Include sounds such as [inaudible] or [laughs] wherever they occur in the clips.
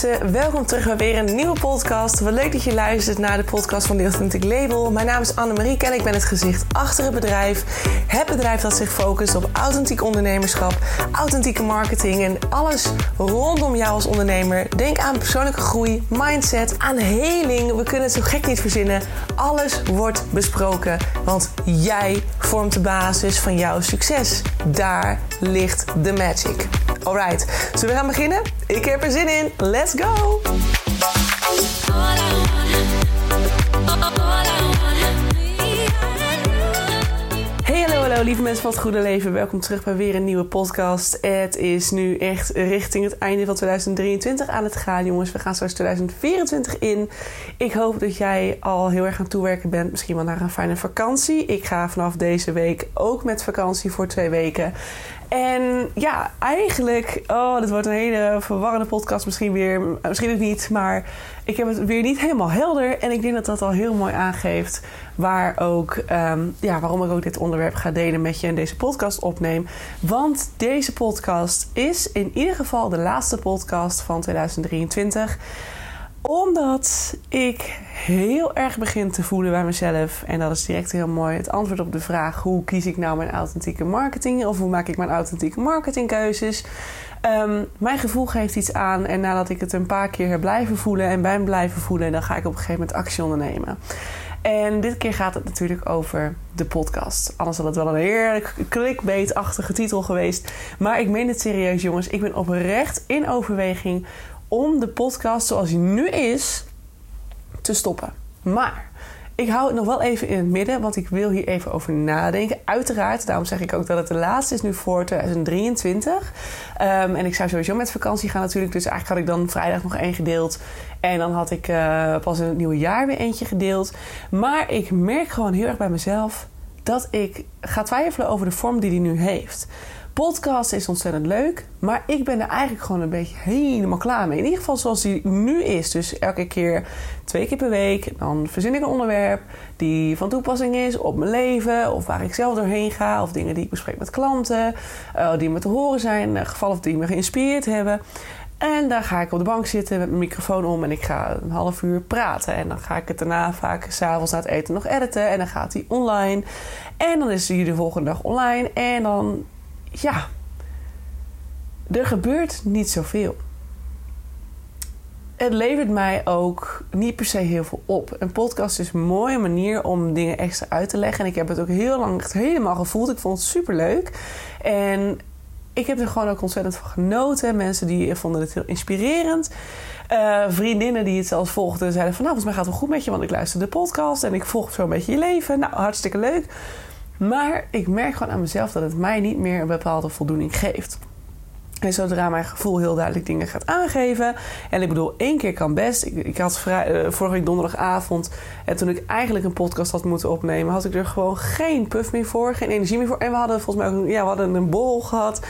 welkom terug bij weer een nieuwe podcast. Wat leuk dat je luistert naar de podcast van The Authentic Label. Mijn naam is Annemarie en ik ben het gezicht achter het bedrijf. Het bedrijf dat zich focust op authentiek ondernemerschap, authentieke marketing en alles rondom jou als ondernemer. Denk aan persoonlijke groei, mindset, aan heling. We kunnen het zo gek niet verzinnen. Alles wordt besproken, want jij vormt de basis van jouw succes. Daar ligt de magic. Alright, zullen we gaan beginnen? Ik heb er zin in. Let's go! Hey, hallo, hallo, lieve mensen van het goede leven. Welkom terug bij weer een nieuwe podcast. Het is nu echt richting het einde van 2023 aan het gaan, jongens. We gaan straks 2024 in. Ik hoop dat jij al heel erg aan het toewerken bent. Misschien wel naar een fijne vakantie. Ik ga vanaf deze week ook met vakantie voor twee weken. En ja, eigenlijk, oh, dit wordt een hele verwarrende podcast misschien weer. Misschien ook niet, maar ik heb het weer niet helemaal helder. En ik denk dat dat al heel mooi aangeeft waar ook, ehm, ja, waarom ik ook dit onderwerp ga delen met je en deze podcast opneem. Want deze podcast is in ieder geval de laatste podcast van 2023 omdat ik heel erg begin te voelen bij mezelf. En dat is direct heel mooi. Het antwoord op de vraag: hoe kies ik nou mijn authentieke marketing? Of hoe maak ik mijn authentieke marketingkeuzes? Um, mijn gevoel geeft iets aan. En nadat ik het een paar keer heb blijven voelen en ben blijven voelen, dan ga ik op een gegeven moment actie ondernemen. En dit keer gaat het natuurlijk over de podcast. Anders had het wel een heerlijk clickbait-achtige titel geweest. Maar ik meen het serieus, jongens. Ik ben oprecht in overweging om de podcast zoals hij nu is te stoppen. Maar ik hou het nog wel even in het midden, want ik wil hier even over nadenken. Uiteraard, daarom zeg ik ook dat het de laatste is nu voor 2023. Um, ehm, en ik zou sowieso met vakantie gaan natuurlijk. Dus eigenlijk had ik dan vrijdag nog één gedeeld. En dan had ik uh, pas in het nieuwe jaar weer eentje gedeeld. Maar ik merk gewoon heel erg bij mezelf dat ik ga twijfelen over de vorm die die nu heeft. Podcast is ontzettend leuk, maar ik ben er eigenlijk gewoon een beetje helemaal klaar mee. In ieder geval zoals die nu is. Dus elke keer twee keer per week, dan verzin ik een onderwerp die van toepassing is op mijn leven, of waar ik zelf doorheen ga, of dingen die ik bespreek met klanten, uh, die me te horen zijn, uh, gevallen die me geïnspireerd hebben. En dan ga ik op de bank zitten met mijn microfoon om en ik ga een half uur praten. En dan ga ik het daarna vaak s'avonds na het eten nog editen en dan gaat hij online. En dan is hij de volgende dag online en dan ja, er gebeurt niet zoveel. Het levert mij ook niet per se heel veel op. Een podcast is een mooie manier om dingen extra uit te leggen. En ik heb het ook heel lang echt helemaal gevoeld. Ik vond het super leuk. En ik heb er gewoon ook ontzettend van genoten. Mensen die vonden het heel inspirerend. Uh, vriendinnen die het zelfs volgden zeiden van... nou, volgens mij gaat het wel goed met je, want ik luister de podcast... en ik volg zo een beetje je leven. Nou, hartstikke leuk. Maar ik merk gewoon aan mezelf dat het mij niet meer een bepaalde voldoening geeft. En zodra mijn gevoel heel duidelijk dingen gaat aangeven. En ik bedoel, één keer kan best. Ik, had vrij, uh, vorige week donderdagavond. En toen ik eigenlijk een podcast had moeten opnemen, had ik er gewoon geen puff meer voor. Geen energie meer voor. En we hadden volgens mij ook ja, we hadden een bol gehad.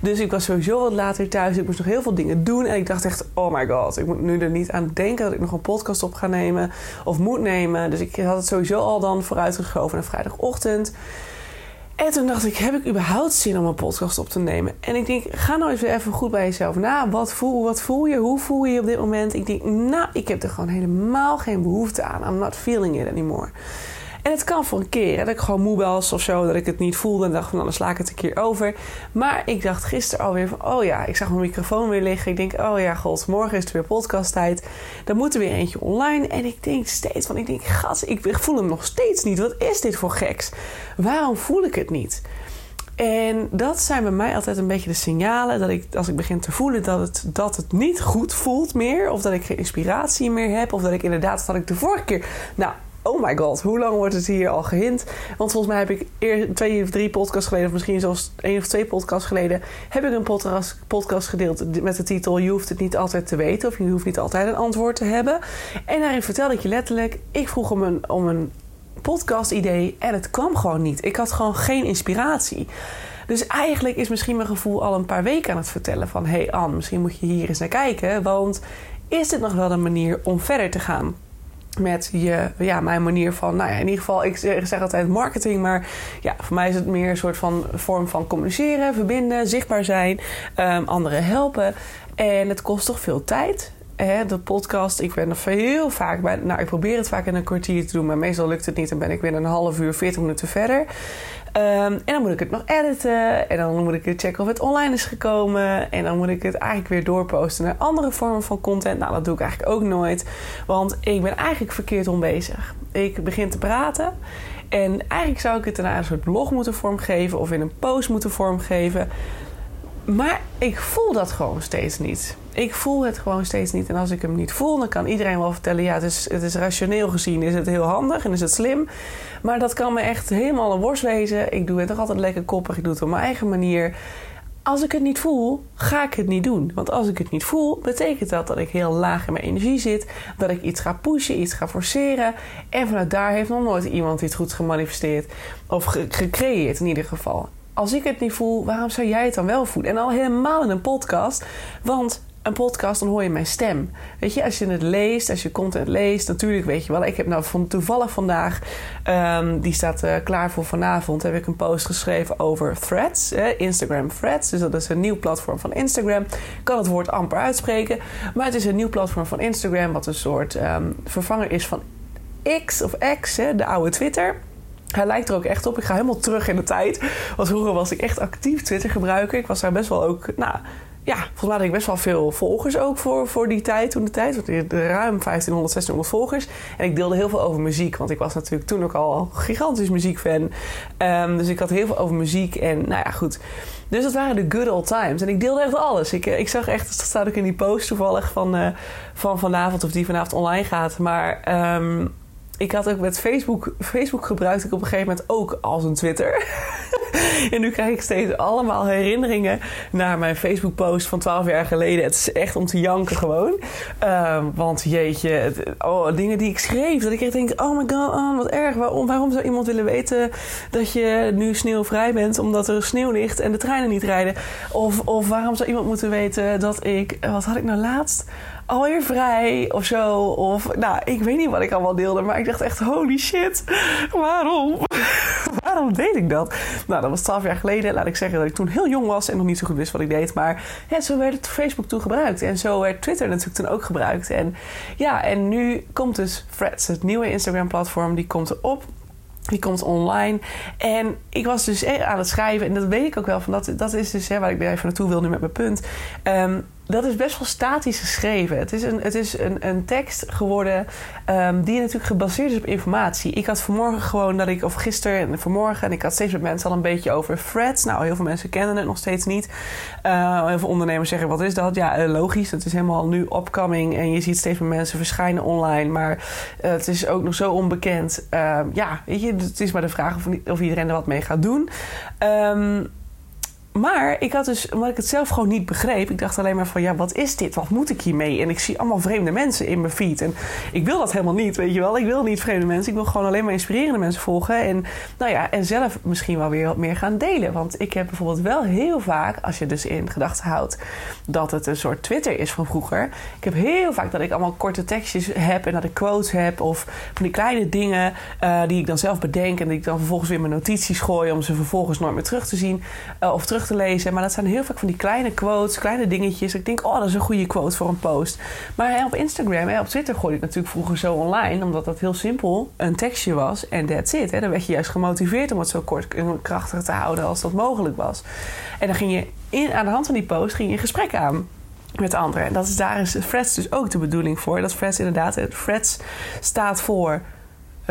Dus ik was sowieso wat later thuis. Ik moest nog heel veel dingen doen. En ik dacht echt, oh my god. Ik moet nu er niet aan denken dat ik nog een podcast op ga nemen. Of moet nemen. Dus ik had het sowieso al dan vooruitgeschoven naar vrijdagochtend. En toen dacht ik, heb ik überhaupt zin om een podcast op te nemen? En ik denk, ga nou eens even goed bij jezelf na. Wat voel, wat voel je? Hoe voel je je op dit moment? Ik denk, nou, ik heb er gewoon helemaal geen behoefte aan. I'm not feeling it anymore. En het kan voor een keer. Dat ik gewoon moe was of zo. Dat ik het niet voelde. En dacht van, nou, dan sla ik het een keer over. Maar ik dacht gisteren alweer van, oh ja, ik zag mijn microfoon weer liggen. Ik denk, oh ja, god, morgen is het weer podcasttijd. Dan moet er weer eentje online. En ik denk steeds van, ik denk, gas, ik voel hem nog steeds niet. Wat is dit voor geks? Waarom voel ik het niet? En dat zijn bij mij altijd een beetje de signalen dat ik, als ik begin te voelen dat het, dat het niet goed voelt meer, of dat ik geen inspiratie meer heb, of dat ik inderdaad, dat ik de vorige keer, nou, oh my god, hoe lang wordt het hier al gehint? Want volgens mij heb ik eerst twee of drie podcasts geleden, of misschien zelfs één of twee podcasts geleden, heb ik een podcast, podcast gedeeld met de titel Je hoeft het niet altijd te weten, of je hoeft niet altijd een antwoord te hebben. En daarin vertelde ik je letterlijk, ik vroeg om een, om een podcast-idee en het kwam gewoon niet. Ik had gewoon geen inspiratie. Dus eigenlijk is misschien mijn gevoel al een paar weken aan het vertellen van... hé hey Anne, misschien moet je hier eens naar kijken, want is dit nog wel een manier om verder te gaan? Met je, ja, mijn manier van, nou ja, in ieder geval, ik zeg altijd marketing, maar ja, voor mij is het meer een soort van vorm van communiceren, verbinden, zichtbaar zijn, um, anderen helpen. En het kost toch veel tijd. hè, de podcast. Ik ben er heel vaak bij. Nou, ik probeer het vaak in een kwartier te doen, maar meestal lukt het niet. Dan ben ik weer een half uur, 40 minuten verder. Ehm, en dan moet ik het nog editen. En dan moet ik checken of het online is gekomen. En dan moet ik het eigenlijk weer doorposten naar andere vormen van content. Nou, dat doe ik eigenlijk ook nooit. Want ik ben eigenlijk verkeerd om bezig. Ik begin te praten. En eigenlijk zou ik het daarna een soort blog moeten vormgeven. Of in een post moeten vormgeven. Maar ik voel dat gewoon steeds niet. Ik voel het gewoon steeds niet. En als ik hem niet voel, dan kan iedereen wel vertellen: ja, het is, het is rationeel gezien, is het heel handig en is het slim. Maar dat kan me echt helemaal een worst wezen. Ik doe het toch altijd lekker koppig. Ik doe het op mijn eigen manier. Als ik het niet voel, ga ik het niet doen. Want als ik het niet voel, betekent dat dat ik heel laag in mijn energie zit. Dat ik iets ga pushen, iets ga forceren. En vanuit daar heeft nog nooit iemand iets goeds gemanifesteerd. Of gecreëerd in ieder geval als ik het niet voel, waarom zou jij het dan wel voelen? En al helemaal in een podcast. Want een podcast, dan hoor je mijn stem. Weet je, als je het leest, als je content leest, natuurlijk weet je wel. Ik heb nou van, toevallig vandaag, um, die staat uh, klaar voor vanavond, heb ik een post geschreven over Threads, Instagram Threads. Dus dat is een nieuw platform van Instagram. Ik kan het woord amper uitspreken, maar het is een nieuw platform van Instagram, wat een soort um, vervanger is van X of X, hè, de oude Twitter. Hij lijkt er ook echt op. Ik ga helemaal terug in de tijd. Want vroeger was ik echt actief Twitter gebruiker. Ik was daar best wel ook, nou ja, volgens mij ik best wel veel volgers ook voor, voor die tijd, toen de tijd. Want ruim 1500, 1600 volgers. En ik deelde heel veel over muziek, want ik was natuurlijk toen ook al gigantisch muziekfan. Um, dus ik had heel veel over muziek en nou ja, goed. Dus dat waren de good old times. En ik deelde echt alles. Ik, ik zag echt, dat staat ook in die post toevallig van, uh, van vanavond, of die vanavond online gaat. Maar um, ik had ook met Facebook, Facebook gebruikte ik op een gegeven moment ook als een Twitter. [laughs] en nu krijg ik steeds allemaal herinneringen naar mijn Facebook post van 12 jaar geleden. Het is echt om te janken gewoon. Uh, want jeetje, oh, dingen die ik schreef. Dat ik echt denk, oh my god, oh, wat erg. Waarom, waarom zou iemand willen weten dat je nu sneeuwvrij bent omdat er sneeuw ligt en de treinen niet rijden? Of, of waarom zou iemand moeten weten dat ik, wat had ik nou laatst? Alweer vrij of zo. Of nou, ik weet niet wat ik allemaal deelde. Maar ik dacht echt, holy shit, waarom? [laughs] waarom deed ik dat? Nou, dat was twaalf jaar geleden. Laat ik zeggen dat ik toen heel jong was en nog niet zo goed wist wat ik deed. Maar ja, zo werd het Facebook toen gebruikt. En zo werd Twitter natuurlijk toen ook gebruikt. En ja, en nu komt dus Threads, het nieuwe Instagram-platform, die komt erop. Die komt online. En ik was dus aan het schrijven. En dat weet ik ook wel. Van dat, dat is dus hè, waar ik even naartoe wil nu met mijn punt. Um, dat is best wel statisch geschreven. Het is een, het is een, een tekst geworden um, die natuurlijk gebaseerd is op informatie. Ik had vanmorgen gewoon dat ik, of gisteren en vanmorgen, en ik had steeds met mensen al een beetje over threads. Nou, heel veel mensen kennen het nog steeds niet. Uh, heel veel ondernemers zeggen: wat is dat? Ja, uh, logisch. Het is helemaal nu opcoming en je ziet steeds meer mensen verschijnen online. Maar uh, het is ook nog zo onbekend. Ehm, ja, weet je, het is maar de vraag of, of iedereen er wat mee gaat doen. Um, maar ik had dus, omdat ik het zelf gewoon niet begreep, ik dacht alleen maar van ja, wat is dit? Wat moet ik hiermee? En ik zie allemaal vreemde mensen in mijn feed. En ik wil dat helemaal niet, weet je wel. Ik wil niet vreemde mensen. Ik wil gewoon alleen maar inspirerende mensen volgen. En nou ja, en zelf misschien wel weer wat meer gaan delen. Want ik heb bijvoorbeeld wel heel vaak, als je dus in gedachten houdt dat het een soort Twitter is van vroeger. Ik heb heel vaak dat ik allemaal korte tekstjes heb en dat ik quotes heb. Of van die kleine dingen uh, die ik dan zelf bedenk. En die ik dan vervolgens weer in mijn notities gooi om ze vervolgens nooit meer terug te zien. Uh, of terug te lezen. Maar dat zijn heel vaak van die kleine quotes, kleine dingetjes. Ik denk, oh, dat is een goede quote voor een post. Maar op Instagram en op Twitter gooide ik natuurlijk vroeger zo online. Omdat dat heel simpel een tekstje was. En that's it. Hè. Dan werd je juist gemotiveerd om het zo kort en krachtig te houden als dat mogelijk was. En dan ging je in, aan de hand van die post ging je een gesprek aan met anderen. En dat is, daar is Freds dus ook de bedoeling voor. Dat Freds inderdaad, Freds staat voor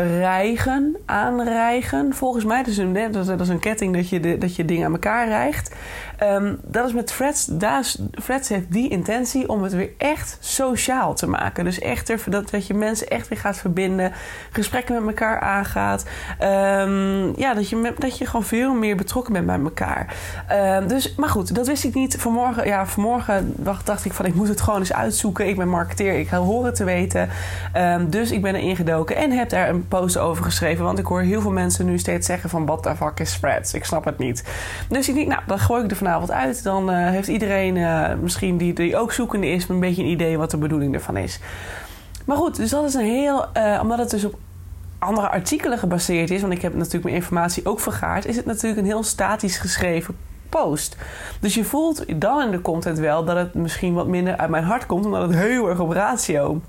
rijgen, aanrijgen. Volgens mij, dus een, dat is een ketting dat je, dat je dingen aan elkaar rijgt. Um, dat is met Freds. Freds heeft die intentie om het weer echt sociaal te maken. Dus echt er, dat, dat je mensen echt weer gaat verbinden. Gesprekken met elkaar aangaat. Um, ja, dat je, dat je gewoon veel meer betrokken bent bij elkaar. Um, dus, maar goed, dat wist ik niet. Vanmorgen, ja, vanmorgen dacht, dacht ik van ik moet het gewoon eens uitzoeken. Ik ben marketeer, ik ga horen te weten. dus ik ben erin gedoken en heb daar een post over geschreven. Want ik hoor heel veel mensen nu steeds zeggen van... wat de fuck is Freds? Ik snap het niet. Dus ik denk, nou, dan gooi ik er vanavond uit. Dan uh, heeft iedereen, uh, misschien die, die ook zoekende is... een beetje een idee wat de bedoeling ervan is. Maar goed, dus dat is een heel... Uh, omdat het dus op andere artikelen gebaseerd is... want ik heb natuurlijk mijn informatie ook vergaard... is het natuurlijk een heel statisch geschreven post. Dus je voelt dan in de content wel dat het misschien wat minder uit mijn hart komt, omdat het heel erg op ratio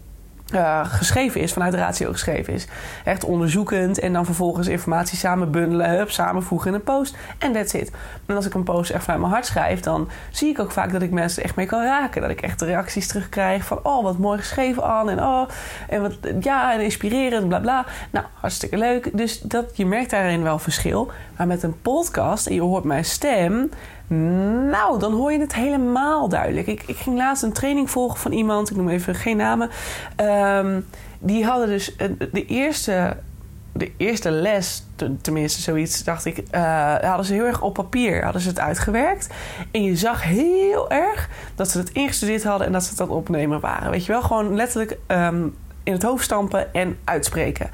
uh, geschreven is, vanuit ratio geschreven is. Echt onderzoekend en dan vervolgens informatie samen bundelen, hup, samenvoegen in een post en that's it. En als ik een post echt vanuit mijn hart schrijf, dan zie ik ook vaak dat ik mensen echt mee kan raken. Dat ik echt reacties terugkrijg van, oh, wat mooi geschreven aan en oh, en wat, ja, en inspirerend, bla bla. Nou, hartstikke leuk. Dus dat, je merkt daarin wel verschil. Maar met een podcast en je hoort mijn stem, nou, dan hoor je het helemaal duidelijk. Ik, ik ging laatst een training volgen van iemand, ik noem even geen namen. Ehm, die hadden dus de eerste, de eerste les, tenminste zoiets, dacht ik, uh, hadden ze heel erg op papier, hadden ze het uitgewerkt. En je zag heel erg dat ze het ingestudeerd hadden en dat ze het aan het opnemen waren. Weet je wel, gewoon letterlijk ehm, in het hoofd stampen en uitspreken.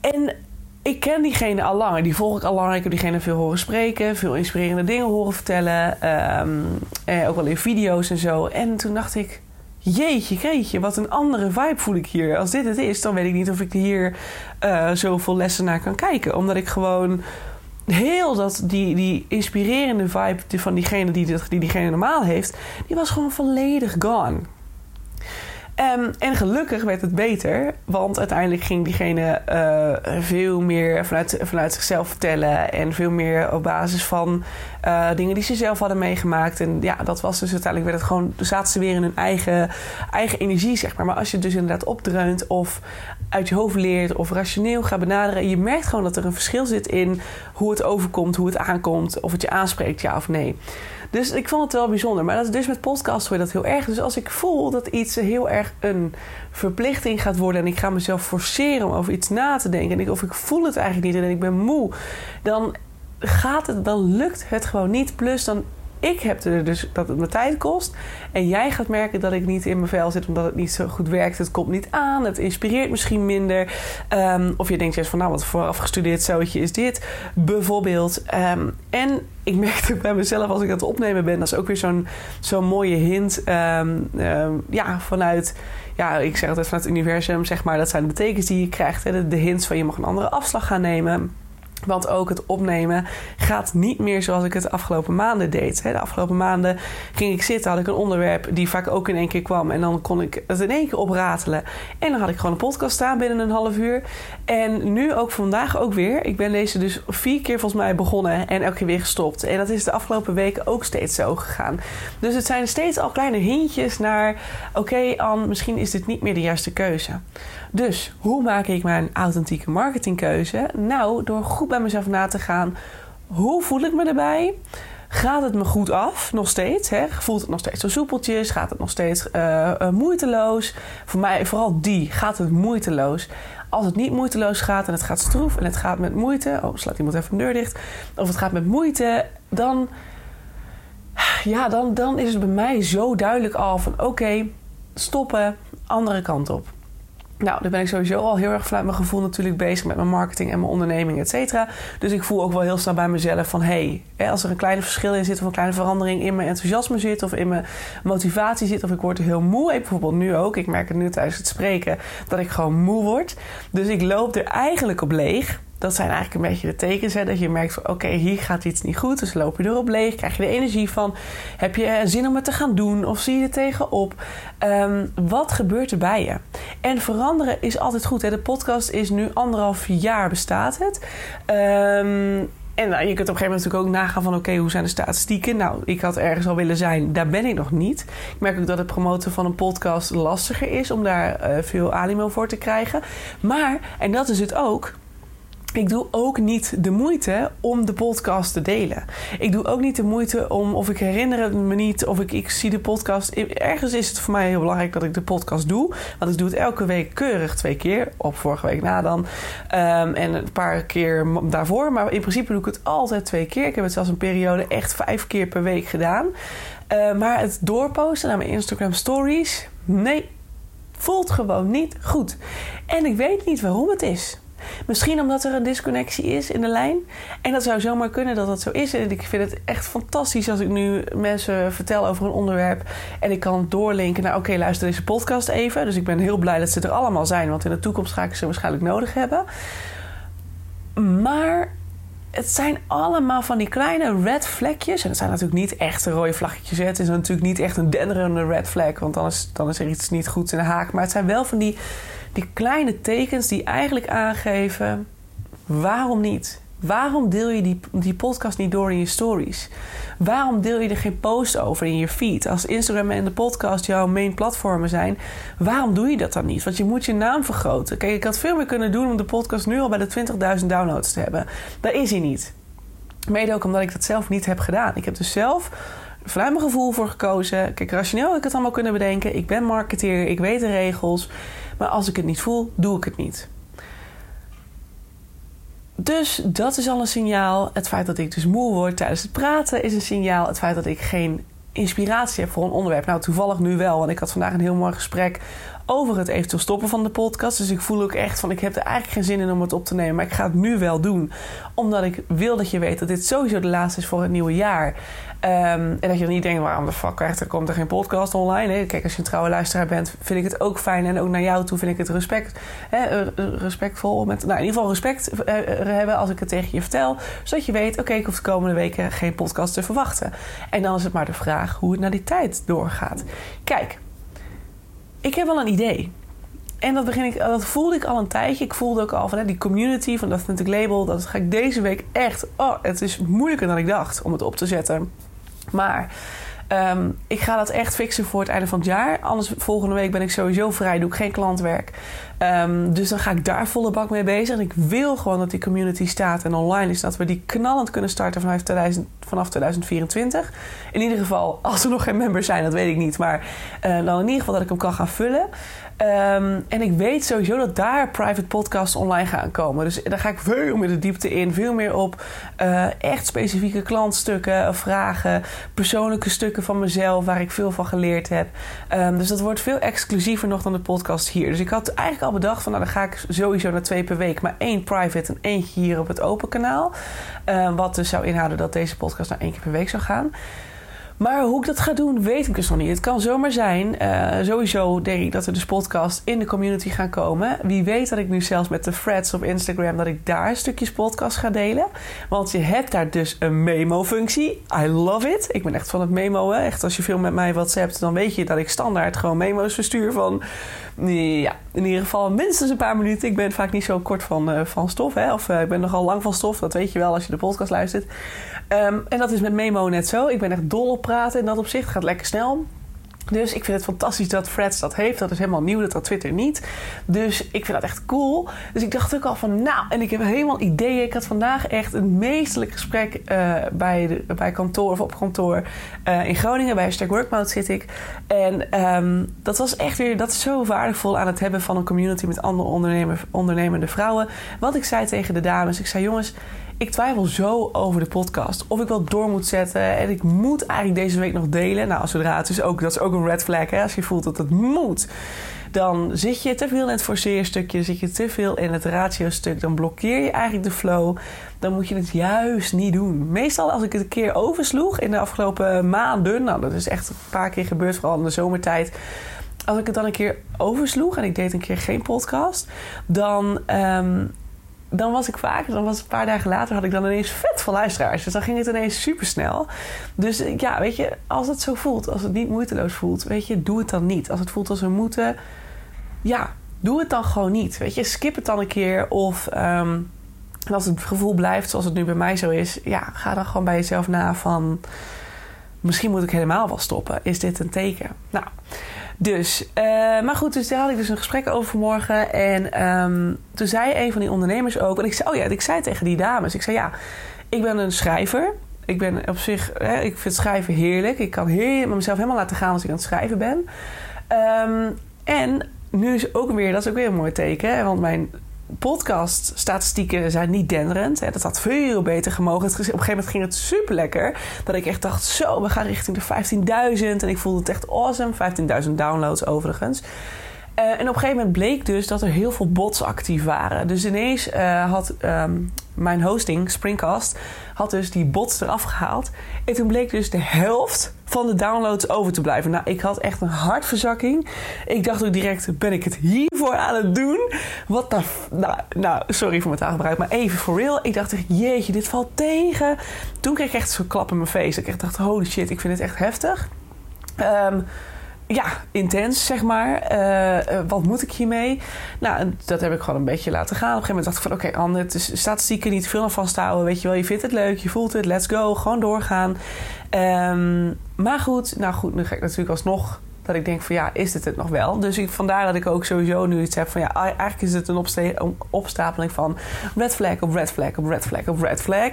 En ik ken diegene al langer. Die volg ik al langer. Ik heb diegene veel horen spreken. Veel inspirerende dingen horen vertellen. Ehm, eh, ook wel in video's en zo. En toen dacht ik... Jeetje, kreetje, wat een andere vibe voel ik hier. Als dit het is, dan weet ik niet of ik hier uh, zoveel lessen naar kan kijken. Omdat ik gewoon heel dat, die, die inspirerende vibe van diegene die, die diegene normaal heeft... die was gewoon volledig gone. Um, en gelukkig werd het beter, want uiteindelijk ging diegene uh, veel meer vanuit, vanuit zichzelf vertellen en veel meer op basis van uh, dingen die ze zelf hadden meegemaakt. En ja, dat was dus uiteindelijk werd het gewoon, zaten ze weer in hun eigen, eigen energie, zeg maar. Maar als je het dus inderdaad opdreunt of uit je hoofd leert of rationeel gaat benaderen, je merkt gewoon dat er een verschil zit in hoe het overkomt, hoe het aankomt, of het je aanspreekt, ja of nee. Dus ik vond het wel bijzonder. Maar dat, dus met podcast hoor je dat heel erg. Dus als ik voel dat iets heel erg een verplichting gaat worden... en ik ga mezelf forceren om over iets na te denken... en ik, of ik voel het eigenlijk niet en ik ben moe... dan gaat het, dan lukt het gewoon niet. Plus dan ik heb er dus dat het me tijd kost. En jij gaat merken dat ik niet in mijn vel zit omdat het niet zo goed werkt. Het komt niet aan. Het inspireert misschien minder. Ehm, of je denkt juist van nou, wat voor afgestudeerd zoutje is dit? Bijvoorbeeld. Um, en ik merk ook bij mezelf als ik aan het opnemen ben. Dat is ook weer zo'n zo'n mooie hint. Um, ja, vanuit ja, ik zeg altijd vanuit het universum, zeg maar, dat zijn de tekens die je krijgt. Hè? De hints van je mag een andere afslag gaan nemen. Want ook het opnemen gaat niet meer zoals ik het de afgelopen maanden deed. De afgelopen maanden ging ik zitten, had ik een onderwerp die vaak ook in één keer kwam. En dan kon ik het in één keer opratelen. En dan had ik gewoon een podcast staan binnen een half uur. En nu ook vandaag ook weer. Ik ben deze dus vier keer volgens mij begonnen en elke keer weer gestopt. En dat is de afgelopen weken ook steeds zo gegaan. Dus het zijn steeds al kleine hintjes naar... oké okay, misschien is dit niet meer de juiste keuze. Dus hoe maak ik mijn authentieke marketingkeuze? Nou, door goed bij mezelf na te gaan. Hoe voel ik me erbij? Gaat het me goed af, nog steeds? Hè? Voelt het nog steeds zo soepeltjes? Gaat het nog steeds uh, moeiteloos? Voor mij vooral die. Gaat het moeiteloos? Als het niet moeiteloos gaat en het gaat stroef en het gaat met moeite... Oh, slaat iemand even een deur dicht. Of het gaat met moeite, dan... Ja, dan, dan is het bij mij zo duidelijk al van... Oké, stoppen, andere kant op. Nou, dan ben ik sowieso al heel erg vanuit mijn gevoel natuurlijk bezig met mijn marketing en mijn onderneming, et cetera. Dus ik voel ook wel heel snel bij mezelf van... hé, hey, als er een kleine verschil in zit of een kleine verandering in mijn enthousiasme zit... of in mijn motivatie zit of ik word heel moe. Ik bijvoorbeeld nu ook, ik merk het nu tijdens het spreken... dat ik gewoon moe word. Dus ik loop er eigenlijk op leeg dat zijn eigenlijk een beetje de tekens. Hè, dat je merkt van oké, hier gaat iets niet goed. Dus loop je erop leeg. Krijg je de energie van. Heb je zin om het te gaan doen? Of zie je er tegenop? Um, wat gebeurt er bij je? En veranderen is altijd goed. Hè? De podcast is nu anderhalf jaar bestaat het. Um, en nou, je kunt op een gegeven moment natuurlijk ook nagaan van... oké, hoe zijn de statistieken? Nou, ik had ergens al willen zijn. Daar ben ik nog niet. Ik merk ook dat het promoten van een podcast lastiger is... om daar uh, veel animo voor te krijgen. Maar, en dat is het ook ik doe ook niet de moeite om de podcast te delen. Ik doe ook niet de moeite om, of ik herinner het me niet, of ik, ik zie de podcast. Ergens is het voor mij heel belangrijk dat ik de podcast doe. Want ik doe het elke week keurig twee keer. Op vorige week na dan. Um, en een paar keer daarvoor. Maar in principe doe ik het altijd twee keer. Ik heb het zelfs een periode echt vijf keer per week gedaan. Uh, maar het doorposten naar mijn Instagram stories, nee, voelt gewoon niet goed. En ik weet niet waarom het is. Misschien omdat er een disconnectie is in de lijn. En dat zou zomaar kunnen dat dat zo is. En ik vind het echt fantastisch als ik nu mensen vertel over een onderwerp. En ik kan doorlinken naar: oké, luister deze podcast even. Dus ik ben heel blij dat ze er allemaal zijn. Want in de toekomst ga ik ze waarschijnlijk nodig hebben. Maar het zijn allemaal van die kleine red flagjes. En het zijn natuurlijk niet echt rode vlaggetjes. Het is natuurlijk niet echt een denderende red flag. Want dan is, dan is er iets niet goed in de haak. Maar het zijn wel van die, die kleine tekens die eigenlijk aangeven... waarom niet? Waarom deel je die, die podcast niet door in je stories? Waarom deel je er geen post over in je feed? Als Instagram en de podcast jouw main platformen zijn, waarom doe je dat dan niet? Want je moet je naam vergroten. Kijk, ik had veel meer kunnen doen om de podcast nu al bij de 20.000 downloads te hebben. Daar is hij niet. Mede ook omdat ik dat zelf niet heb gedaan. Ik heb dus zelf vanuit mijn gevoel voor gekozen. Kijk, rationeel heb ik het allemaal kunnen bedenken. Ik ben marketeer, ik weet de regels. Maar als ik het niet voel, doe ik het niet. Dus dat is al een signaal. Het feit dat ik dus moe word tijdens het praten is een signaal. Het feit dat ik geen inspiratie heb voor een onderwerp. Nou, toevallig nu wel, want ik had vandaag een heel mooi gesprek over het eventueel stoppen van de podcast. Dus ik voel ook echt van, ik heb er eigenlijk geen zin in om het op te nemen. Maar ik ga het nu wel doen. Omdat ik wil dat je weet dat dit sowieso de laatste is voor het nieuwe jaar. Ehm, en dat je dan niet denkt, waarom de fuck er komt er geen podcast online? Kijk, als je een trouwe luisteraar bent, vind ik het ook fijn. En ook naar jou toe vind ik het respect, hè, respectvol. Met, nou, in ieder geval respect uh, hebben als ik het tegen je vertel. Zodat je weet, oké, ik hoef de komende weken geen podcast te verwachten. En dan is het maar de vraag hoe het naar die tijd doorgaat. Kijk, ik heb wel een idee. En dat, begin ik, dat voelde ik al een tijdje. Ik voelde ook al van hè, die community van dat Authentic Label. Dat ga ik deze week echt... Oh, het is moeilijker dan ik dacht om het op te zetten. Maar ehm, ik ga dat echt fixen voor het einde van het jaar. Anders volgende week ben ik sowieso vrij. Doe ik geen klantwerk. Um, dus dan ga ik daar volle bak mee bezig. En ik wil gewoon dat die community staat en online is. Dat we die knallend kunnen starten vanaf, 2000, vanaf 2024. In ieder geval, als er nog geen members zijn, dat weet ik niet. Maar uh, dan in ieder geval dat ik hem kan gaan vullen. Um, en ik weet sowieso dat daar private podcasts online gaan komen. Dus daar ga ik veel meer de diepte in. Veel meer op uh, echt specifieke klantstukken, vragen, persoonlijke stukken van mezelf waar ik veel van geleerd heb. Um, dus dat wordt veel exclusiever nog dan de podcast hier. Dus ik had eigenlijk al bedacht van nou dan ga ik sowieso naar twee per week. Maar één private en eentje hier op het open kanaal. Uh, wat dus zou inhouden dat deze podcast naar één keer per week zou gaan. Maar hoe ik dat ga doen, weet ik dus nog niet. Het kan zomaar zijn. Uh, sowieso denk ik dat er dus podcasts in de community gaan komen. Wie weet dat ik nu zelfs met de threads op Instagram... dat ik daar stukjes podcast ga delen. Want je hebt daar dus een memo-functie. I love it. Ik ben echt van het memoen. Echt, als je veel met mij WhatsAppt... dan weet je dat ik standaard gewoon memo's verstuur van... Ja, in ieder geval minstens een paar minuten. Ik ben vaak niet zo kort van, uh, van stof. Hè? Of uh, ik ben nogal lang van stof. Dat weet je wel als je de podcast luistert. Um, en dat is met Memo net zo. Ik ben echt dol op praten in dat opzicht. Gaat lekker snel. Dus ik vind het fantastisch dat Freds dat heeft. Dat is helemaal nieuw, dat had Twitter niet. Dus ik vind dat echt cool. Dus ik dacht ook al van, nou, en ik heb helemaal ideeën. Ik had vandaag echt een meesterlijk gesprek uh, bij, de, bij kantoor of op kantoor uh, in Groningen. Bij Hashtag Workmode zit ik. En um, dat was echt weer, dat zo waardevol aan het hebben van een community met andere ondernemende vrouwen. Wat ik zei tegen de dames, ik zei, jongens ik twijfel zo over de podcast. Of ik wel door moet zetten. En ik moet eigenlijk deze week nog delen. Nou, zodra het is ook, dat is ook een red flag. Hè? Als je voelt dat het moet. Dan zit je te veel in het forceerstukje. Zit je te veel in het ratio-stuk. Dan blokkeer je eigenlijk de flow. Dan moet je het juist niet doen. Meestal als ik het een keer oversloeg in de afgelopen maanden. Nou, dat is echt een paar keer gebeurd. Vooral in de zomertijd als ik het dan een keer oversloeg en ik deed een keer geen podcast, dan um, dan was ik vaak, dan was een paar dagen later, had ik dan ineens vet veel luisteraars. Dus dan ging het ineens super snel. Dus ja, weet je, als het zo voelt, als het niet moeiteloos voelt, weet je, doe het dan niet. Als het voelt als we moeten, ja, doe het dan gewoon niet. Weet je, skip het dan een keer. Of um, als het gevoel blijft zoals het nu bij mij zo is, ja, ga dan gewoon bij jezelf na van. Misschien moet ik helemaal wel stoppen. Is dit een teken? Nou, dus, uh, maar goed, dus daar had ik dus een gesprek over vanmorgen. En um, toen zei een van die ondernemers ook... En ik zei, oh ja, ik zei tegen die dames... Ik zei, ja, ik ben een schrijver. Ik ben op zich... Hè, ik vind schrijven heerlijk. Ik kan heel, mezelf helemaal laten gaan als ik aan het schrijven ben. Um, en nu is ook weer... Dat is ook weer een mooi teken. Want mijn podcast-statistieken zijn niet denderend. Hè. Dat had veel beter gemogen. Op een gegeven moment ging het super lekker. Dat ik echt dacht, zo, we gaan richting de 15.000. En ik voelde het echt awesome. 15.000 downloads overigens. Uh, en op een gegeven moment bleek dus dat er heel veel bots actief waren. Dus ineens uh, had um, mijn hosting, Springcast, had dus die bots eraf gehaald. En toen bleek dus de helft van de downloads over te blijven. Nou, ik had echt een hartverzakking. Ik dacht ook direct, ben ik het hiervoor aan het doen? Wat de... Nou, nou, sorry voor mijn taalgebruik, maar even for real. Ik dacht echt, jeetje, dit valt tegen. Toen kreeg ik echt zo'n klap in mijn face. Ik dacht, holy shit, ik vind het echt heftig. Um, ja, intens, zeg maar. Uh, wat moet ik hiermee? Nou, dat heb ik gewoon een beetje laten gaan. Op een gegeven moment dacht ik van... oké, okay, Anne, het is statistieken niet veel aan vasthouden. Weet je wel, je vindt het leuk, je voelt het, let's go. Gewoon doorgaan. Um, maar goed, nou goed, nu ga ik natuurlijk alsnog dat ik denk van ja, is dit het nog wel? Dus ik, vandaar dat ik ook sowieso nu iets heb van ja, eigenlijk is het een opstapeling van red flag op red flag op red flag op red flag.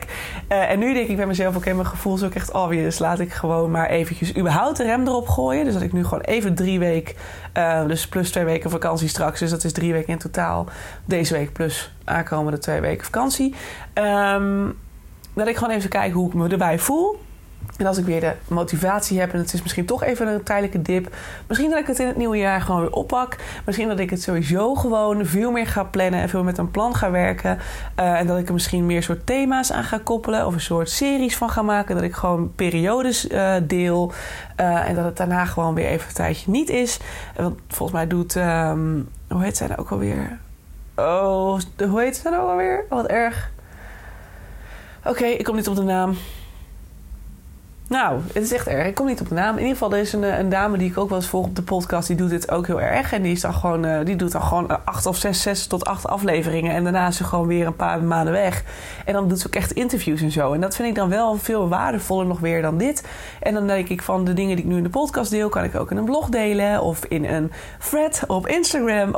Uh, en nu denk ik bij mezelf, oké, mijn gevoel is ook echt obvious. Dus laat ik gewoon maar eventjes überhaupt de rem erop gooien. Dus dat ik nu gewoon even drie weken, uh, dus plus twee weken vakantie straks. Dus dat is drie weken in totaal. Deze week plus aankomende twee weken vakantie. Um, dat ik gewoon even kijk hoe ik me erbij voel. En als ik weer de motivatie heb en het is misschien toch even een tijdelijke dip. Misschien dat ik het in het nieuwe jaar gewoon weer oppak. Misschien dat ik het sowieso gewoon veel meer ga plannen en veel met een plan ga werken. Uh, en dat ik er misschien meer soort thema's aan ga koppelen. Of een soort series van ga maken. Dat ik gewoon periodes uh, deel. Uh, en dat het daarna gewoon weer even een tijdje niet is. Want volgens mij doet. Um, hoe heet zij nou ook alweer? Oh, hoe heet ze nou alweer? Wat erg. Oké, ik kom niet op de naam. Nou, het is echt erg. Ik kom niet op de naam. In ieder geval, er is een, een dame die ik ook wel eens volg op de podcast. Die doet dit ook heel erg. En die, is dan gewoon, uh, die doet dan gewoon acht of zes, zes tot acht afleveringen. En daarna is ze gewoon weer een paar maanden weg. En dan doet ze ook echt interviews en zo. En dat vind ik dan wel veel waardevoller nog weer dan dit. En dan denk ik van de dingen die ik nu in de podcast deel... kan ik ook in een blog delen. Of in een thread op Instagram.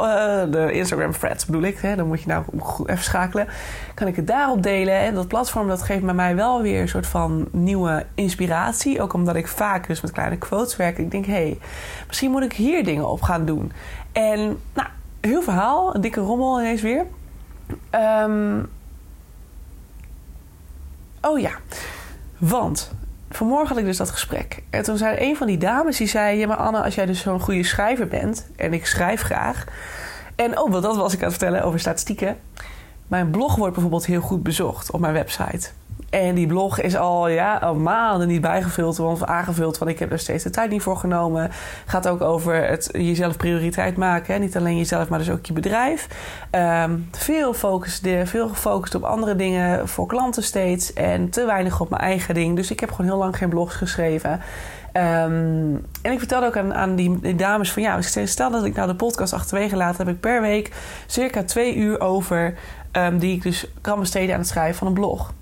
De Instagram threads bedoel ik. Hè? Dan moet je nou even schakelen. Kan ik het daarop delen. En dat platform dat geeft bij mij wel weer een soort van nieuwe inspiratie ook omdat ik vaak dus met kleine quotes werk. Ik denk, hé, hey, misschien moet ik hier dingen op gaan doen. En nou, heel verhaal, een dikke rommel ineens weer. Um, oh ja, want vanmorgen had ik dus dat gesprek. En toen zei een van die dames, die zei... Ja, maar Anne, als jij dus zo'n goede schrijver bent... en ik schrijf graag... en oh, dat was ik aan het vertellen over statistieken... mijn blog wordt bijvoorbeeld heel goed bezocht op mijn website... En die blog is al, ja, maanden niet bijgevuld of aangevuld. Want ik heb er steeds de tijd niet voor genomen. Gaat ook over het jezelf prioriteit maken. Hè? Niet alleen jezelf, maar dus ook je bedrijf. Um, veel, veel gefocust op andere dingen voor klanten steeds. En te weinig op mijn eigen ding. Dus ik heb gewoon heel lang geen blogs geschreven. Um, en ik vertelde ook aan, aan die, dames van ja, stel dat ik nou de podcast achterwege laat, heb ik per week circa twee uur over um, die ik dus kan besteden aan het schrijven van een blog.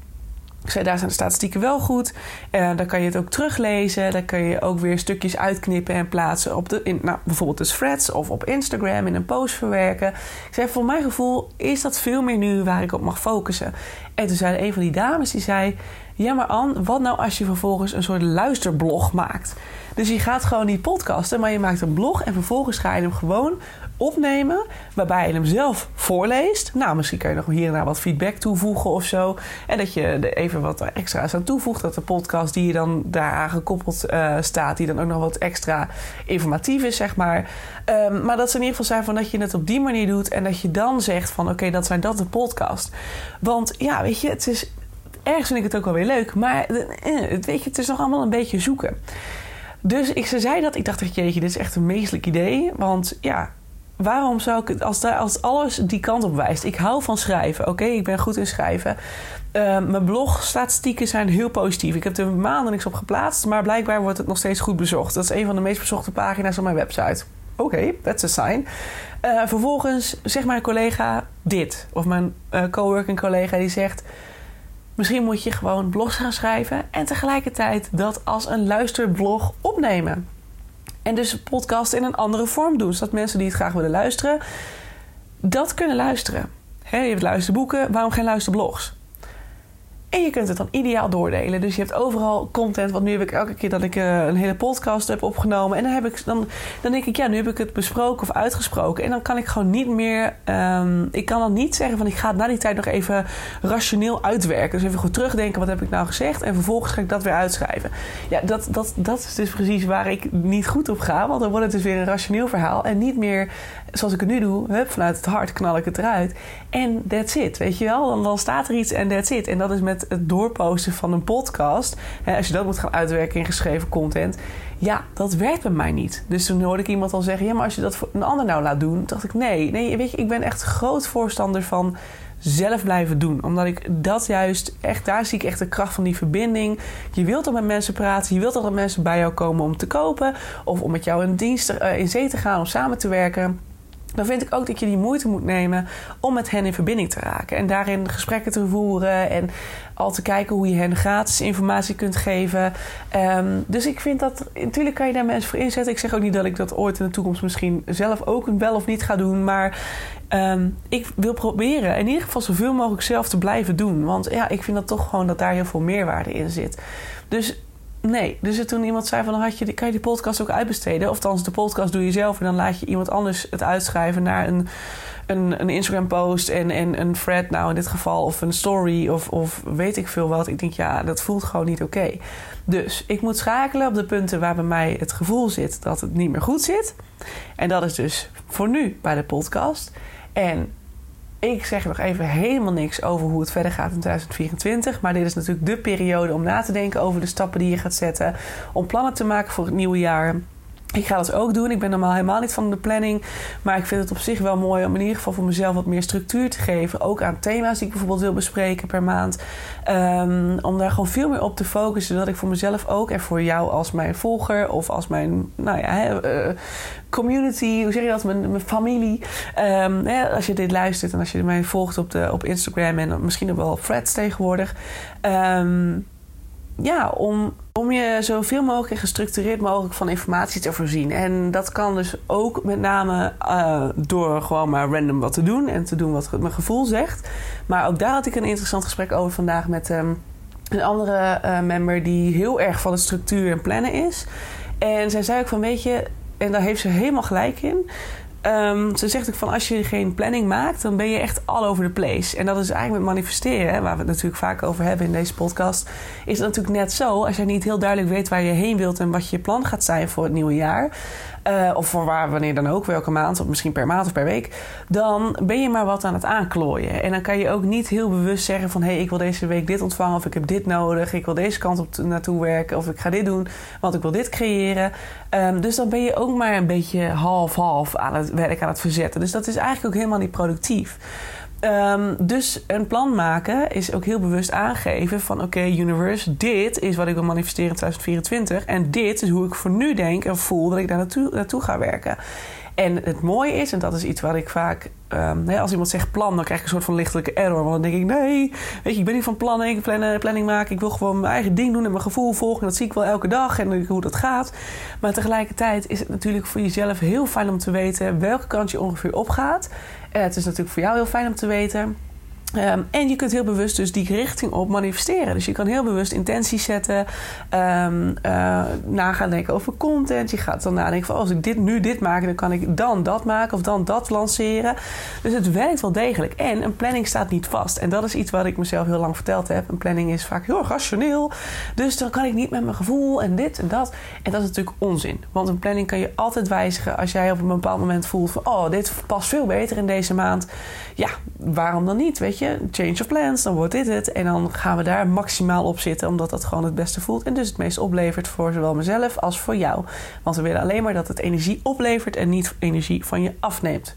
Ik zei, daar zijn de statistieken wel goed. Uh, dan kan je het ook teruglezen. Dan kan je ook weer stukjes uitknippen en plaatsen op de, in, nou, bijvoorbeeld de threads of op Instagram in een post verwerken. Ik zei, voor mijn gevoel is dat veel meer nu waar ik op mag focussen. En toen zei een van die dames, die zei... Ja, maar Anne, wat nou als je vervolgens een soort luisterblog maakt? Dus je gaat gewoon niet podcasten, maar je maakt een blog en vervolgens ga je hem gewoon opnemen. Waarbij je hem zelf voorleest. Nou, misschien kan je nog hier en daar wat feedback toevoegen of zo. En dat je er even wat extra's aan toevoegt. Dat de podcast die je dan daaraan gekoppeld uh, staat, die dan ook nog wat extra informatief is, zeg maar. Um, maar dat ze in ieder geval zijn van dat je het op die manier doet. En dat je dan zegt van oké, dat zijn dat de podcast. Want ja, weet je, het is. Ergens vind ik het ook wel weer leuk. Maar eh, weet je, het is nog allemaal een beetje zoeken. Dus ik zei dat. Ik dacht jeetje, dit is echt een meestelijk idee. Want ja, waarom zou ik het, als, als alles die kant op wijst. Ik hou van schrijven, oké, ik ben goed in schrijven. Uh, mijn blogstatistieken zijn heel positief. Ik heb er maanden niks op geplaatst, maar blijkbaar wordt het nog steeds goed bezocht. Dat is een van de meest bezochte pagina's op mijn website. Oké, that's a sign. Uh, vervolgens zegt mijn collega dit. Of mijn uh, coworking collega die zegt... Misschien moet je gewoon blogs gaan schrijven... en tegelijkertijd dat als een luisterblog opnemen. En dus podcast in een andere vorm doen. Zodat mensen die het graag willen luisteren, dat kunnen luisteren. He, je hebt luisterboeken, waarom geen luisterblogs? En je kunt het dan ideaal doordelen. Dus je hebt overal content. Want nu heb ik elke keer dat ik uh, een hele podcast heb opgenomen. En dan, heb ik, dan, dan denk ik, ja, nu heb ik het besproken of uitgesproken. En dan kan ik gewoon niet meer. Um, ik kan dan niet zeggen van ik ga het na die tijd nog even rationeel uitwerken. Dus even goed terugdenken, wat heb ik nou gezegd? En vervolgens ga ik dat weer uitschrijven. Ja, dat, dat, dat is dus precies waar ik niet goed op ga. Want dan wordt het dus weer een rationeel verhaal. En niet meer zoals ik het nu doe, hup, vanuit het hart knal ik het eruit. En that's it, weet je wel? Dan, dan staat er iets en that's it. En dat is met het doorposten van een podcast. Als je dat moet gaan uitwerken in geschreven content. Ja, dat werkt bij mij niet. Dus toen hoorde ik iemand al zeggen... ja, maar als je dat voor een ander nou laat doen... dacht ik, nee, nee, weet je, ik ben echt groot voorstander van zelf blijven doen. Omdat ik dat juist echt, daar zie ik echt de kracht van die verbinding. Je wilt er met mensen praten, je wilt dat er mensen bij jou komen om te kopen of om met jou een dienst uh, in zee te gaan om samen te werken dan vind ik ook dat je die moeite moet nemen om met hen in verbinding te raken. En daarin gesprekken te voeren en al te kijken hoe je hen gratis informatie kunt geven. Um, dus ik vind dat, natuurlijk kan je daar mensen voor inzetten. Ik zeg ook niet dat ik dat ooit in de toekomst misschien zelf ook wel of niet ga doen. Maar um, ik wil proberen in ieder geval zoveel mogelijk zelf te blijven doen. Want ja, ik vind dat toch gewoon dat daar heel veel meerwaarde in zit. Dus Nee, dus toen iemand zei van... Dan had je, kan je die podcast ook uitbesteden? Of althans, de podcast doe je zelf... en dan laat je iemand anders het uitschrijven naar een, een, een Instagram-post... En, en een thread nou in dit geval, of een story... Of, of weet ik veel wat. Ik denk, ja, dat voelt gewoon niet oké. Dus ik moet schakelen op de punten waar bij mij het gevoel zit... dat het niet meer goed zit. En dat is dus voor nu bij de podcast. En ik zeg nog even helemaal niks over hoe het verder gaat in 2024. Maar dit is natuurlijk de periode om na te denken over de stappen die je gaat zetten. Om plannen te maken voor het nieuwe jaar. Ik ga dat ook doen. Ik ben normaal helemaal niet van de planning. Maar ik vind het op zich wel mooi om in ieder geval voor mezelf wat meer structuur te geven. Ook aan thema's die ik bijvoorbeeld wil bespreken per maand. Um, om daar gewoon veel meer op te focussen. Zodat ik voor mezelf ook en voor jou als mijn volger of als mijn nou ja, uh, community, hoe zeg je dat? Mijn, familie. Um, als je dit luistert en als je mij volgt op, de, op Instagram en misschien ook wel op threads tegenwoordig. Um, ja, om, om je zoveel mogelijk en gestructureerd mogelijk van informatie te voorzien. En dat kan dus ook met name uh, door gewoon maar random wat te doen en te doen wat mijn gevoel zegt. Maar ook daar had ik een interessant gesprek over vandaag met um, een andere uh, member die heel erg van de structuur en plannen is. En zij zei ook van, weet je, en daar heeft ze helemaal gelijk in. Um, ze zegt ook van als je geen planning maakt, dan ben je echt all over the place. En dat is eigenlijk met manifesteren, waar we het natuurlijk vaak over hebben in deze podcast. Is het natuurlijk net zo, als je niet heel duidelijk weet waar je heen wilt en wat je plan gaat zijn voor het nieuwe jaar. Uh, of voor waar, wanneer dan ook, welke maand, of misschien per maand of per week. Dan ben je maar wat aan het aanklooien. En dan kan je ook niet heel bewust zeggen van... hé, hey, ik wil deze week dit ontvangen, of ik heb dit nodig... ik wil deze kant op naartoe werken, of ik ga dit doen... want ik wil dit creëren. Um, dus dan ben je ook maar een beetje half-half aan het werk aan het verzetten. Dus dat is eigenlijk ook helemaal niet productief. Um, dus een plan maken is ook heel bewust aangeven van... oké, universe, dit is wat ik wil manifesteren in 2024... en dit is hoe ik voor nu denk en voel dat ik daar naartoe ga werken. En het mooie is, en dat is iets wat ik vaak... Um, als iemand zegt plan, dan krijg ik een soort van lichtelijke error. Want dan denk ik, nee, weet je, ik ben niet van planning, planning maken. Ik wil gewoon mijn eigen ding doen en mijn gevoel volgen. En dat zie ik wel elke dag en hoe dat gaat. Maar tegelijkertijd is het natuurlijk voor jezelf heel fijn om te weten... welke kant je ongeveer opgaat... Uh, het is natuurlijk voor jou heel fijn om te weten. Um, en je kunt heel bewust dus die richting op manifesteren. Dus je kan heel bewust intenties zetten. Um, uh, na gaan denken over content. Je gaat dan nadenken van als ik dit nu dit maak, dan kan ik dan dat maken of dan dat lanceren. Dus het werkt wel degelijk. En een planning staat niet vast. En dat is iets wat ik mezelf heel lang verteld heb. Een planning is vaak heel rationeel. Dus dan kan ik niet met mijn gevoel en dit en dat. En dat is natuurlijk onzin. Want een planning kan je altijd wijzigen als jij op een bepaald moment voelt van oh, dit past veel beter in deze maand. Ja, waarom dan niet? Weet je? Change of plans, dan wordt dit het. En dan gaan we daar maximaal op zitten, omdat dat gewoon het beste voelt. En dus het meest oplevert voor zowel mezelf als voor jou. Want we willen alleen maar dat het energie oplevert en niet energie van je afneemt.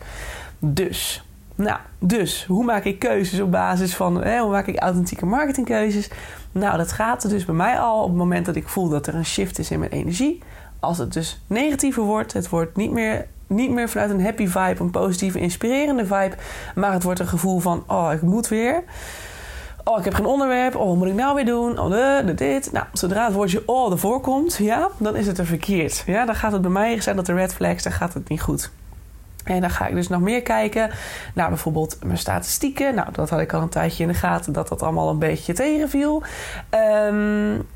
Dus, nou, dus hoe maak ik keuzes op basis van, hè, hoe maak ik authentieke marketingkeuzes? Nou, dat gaat dus bij mij al op het moment dat ik voel dat er een shift is in mijn energie. Als het dus negatiever wordt, het wordt niet meer niet meer vanuit een happy vibe, een positieve, inspirerende vibe. Maar het wordt een gevoel van: oh, ik moet weer. Oh, ik heb geen onderwerp. Oh, wat moet ik nou weer doen? Oh, de, dit. Nou, zodra het woordje oh ervoor komt, ja, dan is het er verkeerd. Ja, dan gaat het bij mij zijn dat de red flags, dan gaat het niet goed. En dan ga ik dus nog meer kijken naar bijvoorbeeld mijn statistieken. Nou, dat had ik al een tijdje in de gaten dat dat allemaal een beetje tegenviel. Um,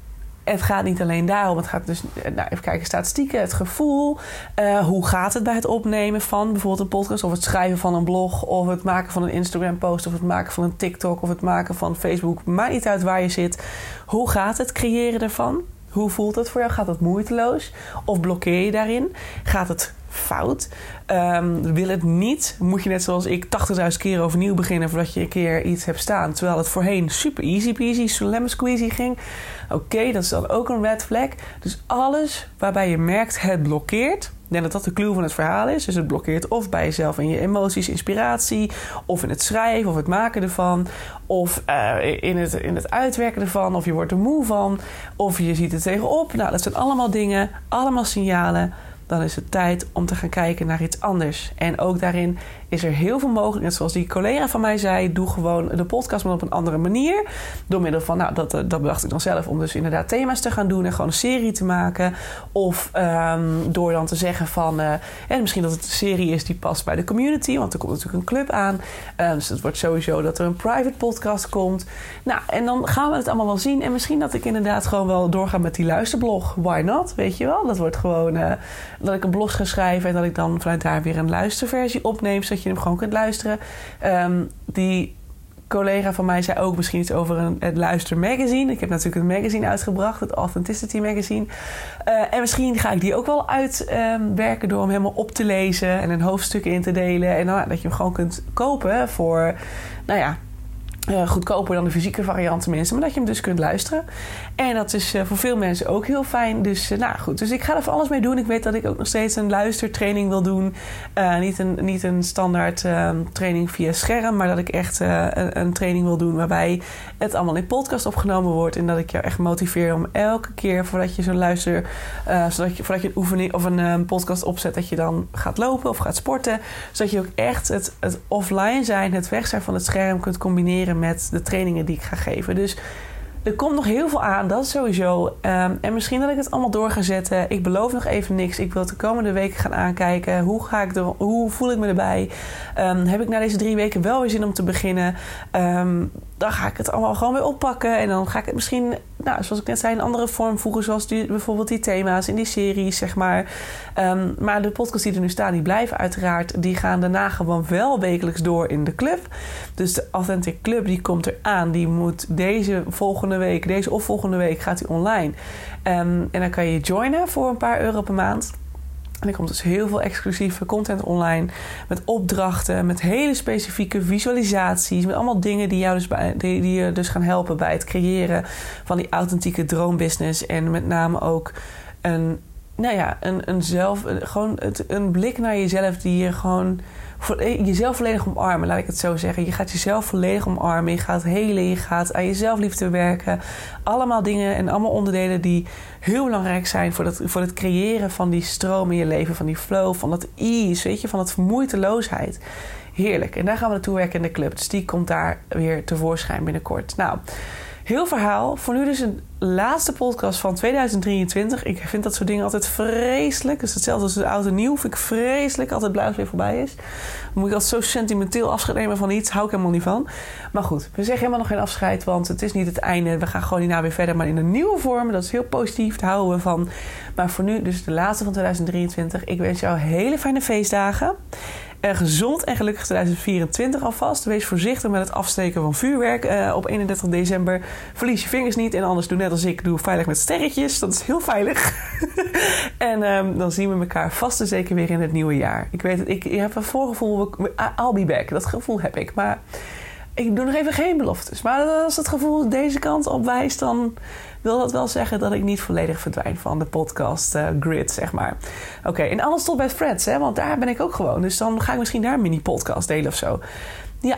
het gaat niet alleen daarom. Het gaat dus, eh, nou, even kijken, statistieken, het gevoel. Uh, hoe gaat het bij het opnemen van bijvoorbeeld een podcast, of het schrijven van een blog, of het maken van een Instagram-post, of het maken van een TikTok, of het maken van Facebook. Maakt niet uit waar je zit. Hoe gaat het creëren ervan? Hoe voelt het voor jou? Gaat het moeiteloos? Of blokkeer je daarin? Gaat het fout? Um, wil het niet? Moet je net zoals ik 80.000 keer overnieuw beginnen voordat je een keer iets hebt staan? Terwijl het voorheen super easy peasy, lemon squeezy ging. Oké, dat is dan ook een red flag. Dus alles waarbij je merkt het blokkeert. Ik denk dat dat de clue van het verhaal is. Dus het blokkeert of bij jezelf in je emoties, inspiratie, of in het schrijven of het maken ervan, of uh, in, het, in het uitwerken ervan, of je wordt er moe van, of je ziet er tegenop. Nou, dat zijn allemaal dingen, allemaal signalen dan is het tijd om te gaan kijken naar iets anders. En ook daarin is er heel veel mogelijk. Zoals die collega van mij zei, doe gewoon de podcast maar op een andere manier. Door middel van, nou, dat, dat bedacht ik dan zelf, om dus inderdaad thema's te gaan doen en gewoon een serie te maken. Of um, door dan te zeggen van, uh, en misschien dat het een serie is die past bij de community, want er komt natuurlijk een club aan. Uh, dus het wordt sowieso dat er een private podcast komt. Nou, en dan gaan we het allemaal wel zien. En misschien dat ik inderdaad gewoon wel doorga met die luisterblog. Why not? Weet je wel? Dat wordt gewoon dat ik een blog ga schrijven en dat ik dan vanuit daar weer een luisterversie opneem dat je hem gewoon kunt luisteren. Um, die collega van mij zei ook misschien iets over een, het Luister Magazine. Ik heb natuurlijk een magazine uitgebracht, het Authenticity Magazine. Uh, en misschien ga ik die ook wel uitwerken door hem helemaal op te lezen en een hoofdstuk in te delen. En nou, dat je hem gewoon kunt kopen voor, nou ja, uh, goedkoper dan de fysieke variant tenminste, maar dat je hem dus kunt luisteren. En dat is uh, voor veel mensen ook heel fijn. Dus uh, nou goed, dus ik ga er voor alles mee doen. Ik weet dat ik ook nog steeds een luistertraining wil doen. niet, een, niet een standaard ehm, training via scherm, maar dat ik echt een, een, training wil doen waarbij het allemaal in podcast opgenomen wordt. En dat ik jou echt motiveer om elke keer voordat je zo'n luister, zodat je, voordat je een oefening of een um, podcast opzet, dat je dan gaat lopen of gaat sporten. Zodat je ook echt het, het offline zijn, het weg zijn van het scherm kunt combineren met de trainingen die ik ga geven. Dus er komt nog heel veel aan, dat sowieso. Um, en misschien dat ik het allemaal door ga zetten. Ik beloof nog even niks. Ik wil het de komende weken gaan aankijken. Hoe, ga ik er, hoe voel ik me erbij? Um, heb ik na deze drie weken wel weer zin om te beginnen? Um, dan ga ik het allemaal gewoon weer oppakken. En dan ga ik het misschien, nou, zoals ik net zei, een andere vorm voegen. Zoals die, bijvoorbeeld die thema's in die series, zeg maar. Um, maar de podcasts die er nu staan, die blijven uiteraard. Die gaan daarna gewoon wel wekelijks door in de club. Dus de Authentic Club, die komt eraan. Die moet deze volgende week, deze of volgende week, gaat die online. Um, en dan kan je joinen voor een paar euro per maand. En er komt dus heel veel exclusieve content online. Met opdrachten, met hele specifieke visualisaties. Met allemaal dingen die jou dus, bij, die, die je dus gaan helpen bij het creëren van die authentieke droombusiness. En met name ook een, nou ja, een, een zelf, gewoon het, een blik naar jezelf die je gewoon jezelf volledig omarmen, laat ik het zo zeggen. Je gaat jezelf volledig omarmen. Je gaat helen, je gaat aan jezelf liefde werken. Allemaal dingen en allemaal onderdelen die heel belangrijk zijn voor, dat, voor het creëren van die stroom in je leven, van die flow, van dat ease, weet je, van dat vermoeiteloosheid. Heerlijk. En daar gaan we naartoe werken in de club. Dus die komt daar weer tevoorschijn binnenkort. Nou, heel verhaal. Voor nu dus een laatste podcast van 2023. Ik vind dat soort dingen altijd vreselijk. Dus hetzelfde als de oude nieuw. Vind ik vreselijk. Altijd het weer voorbij is. Moet ik altijd zo sentimenteel afscheid nemen van iets. Hou ik helemaal niet van. Maar goed, we zeggen helemaal nog geen afscheid. Want het is niet het einde. We gaan gewoon hierna weer verder. Maar in een nieuwe vorm. Dat is heel positief. Daar houden we van. Maar voor nu dus de laatste van 2023. Ik wens jou hele fijne feestdagen. Uh, gezond en gelukkig 2024 alvast. Wees voorzichtig met het afsteken van vuurwerk uh, op 31 december. Verlies je vingers niet en anders doe net als ik. Doe veilig met sterretjes. Dat is heel veilig. [laughs] en um, dan zien we elkaar vast en zeker weer in het nieuwe jaar. Ik weet het, ik, ik heb een voorgevoel. I'll be back. Dat gevoel heb ik. Maar ik doe nog even geen beloftes. Maar als het gevoel deze kant op wijst, dan wil dat wel zeggen dat ik niet volledig verdwijn van de podcast uh, grid, zeg maar. Oké, okay, en alles tot bij Freds, hè, want daar ben ik ook gewoon. Dus dan ga ik misschien daar een mini-podcast delen of zo. Ja,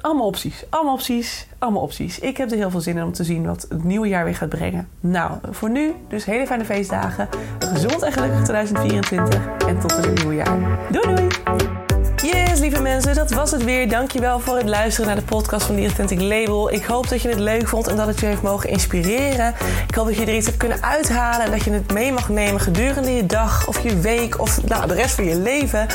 allemaal opties. Allemaal opties. Allemaal opties. Ik heb er heel veel zin in om te zien wat het nieuwe jaar weer gaat brengen. Nou, voor nu dus hele fijne feestdagen. Gezond en gelukkig 2024. En tot het nieuwe jaar. Doei doei! Yes, lieve mensen, dat was het weer. Dankjewel voor het luisteren naar de podcast van The Authentic Label. Ik hoop dat je het leuk vond en dat het je heeft mogen inspireren. Ik hoop dat je er iets hebt kunnen uithalen en dat je het mee mag nemen gedurende je dag of je week of nou, de rest van je leven.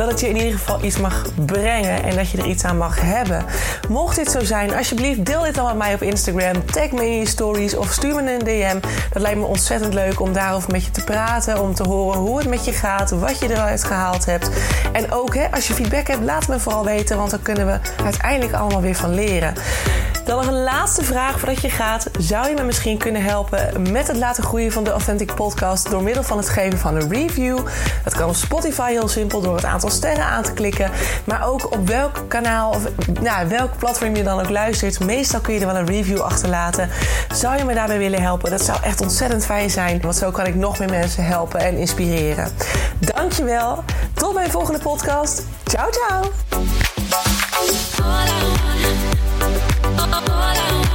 Dat het je in ieder geval iets mag brengen en dat je er iets aan mag hebben. Mocht dit zo zijn, alsjeblieft deel dit dan met mij op Instagram. Tag me in je stories of stuur me een DM. Dat lijkt me ontzettend leuk om daarover met je te praten. Om te horen hoe het met je gaat, wat je eruit gehaald hebt. En ook hè, als je feedback hebt, laat me vooral weten, want dan kunnen we uiteindelijk allemaal weer van leren. Dan nog een laatste vraag voordat je gaat. Zou je me misschien kunnen helpen met het laten groeien van de Authentic Podcast door middel van het geven van een review? Dat kan op Spotify heel simpel door het aantal sterren aan te klikken. Maar ook op welk kanaal of nou, welk platform je dan ook luistert. Meestal kun je er wel een review achterlaten. Zou je me daarbij willen helpen? Dat zou echt ontzettend fijn zijn. Want zo kan ik nog meer mensen helpen en inspireren. Dankjewel. Tot mijn volgende podcast. Ciao, ciao. all I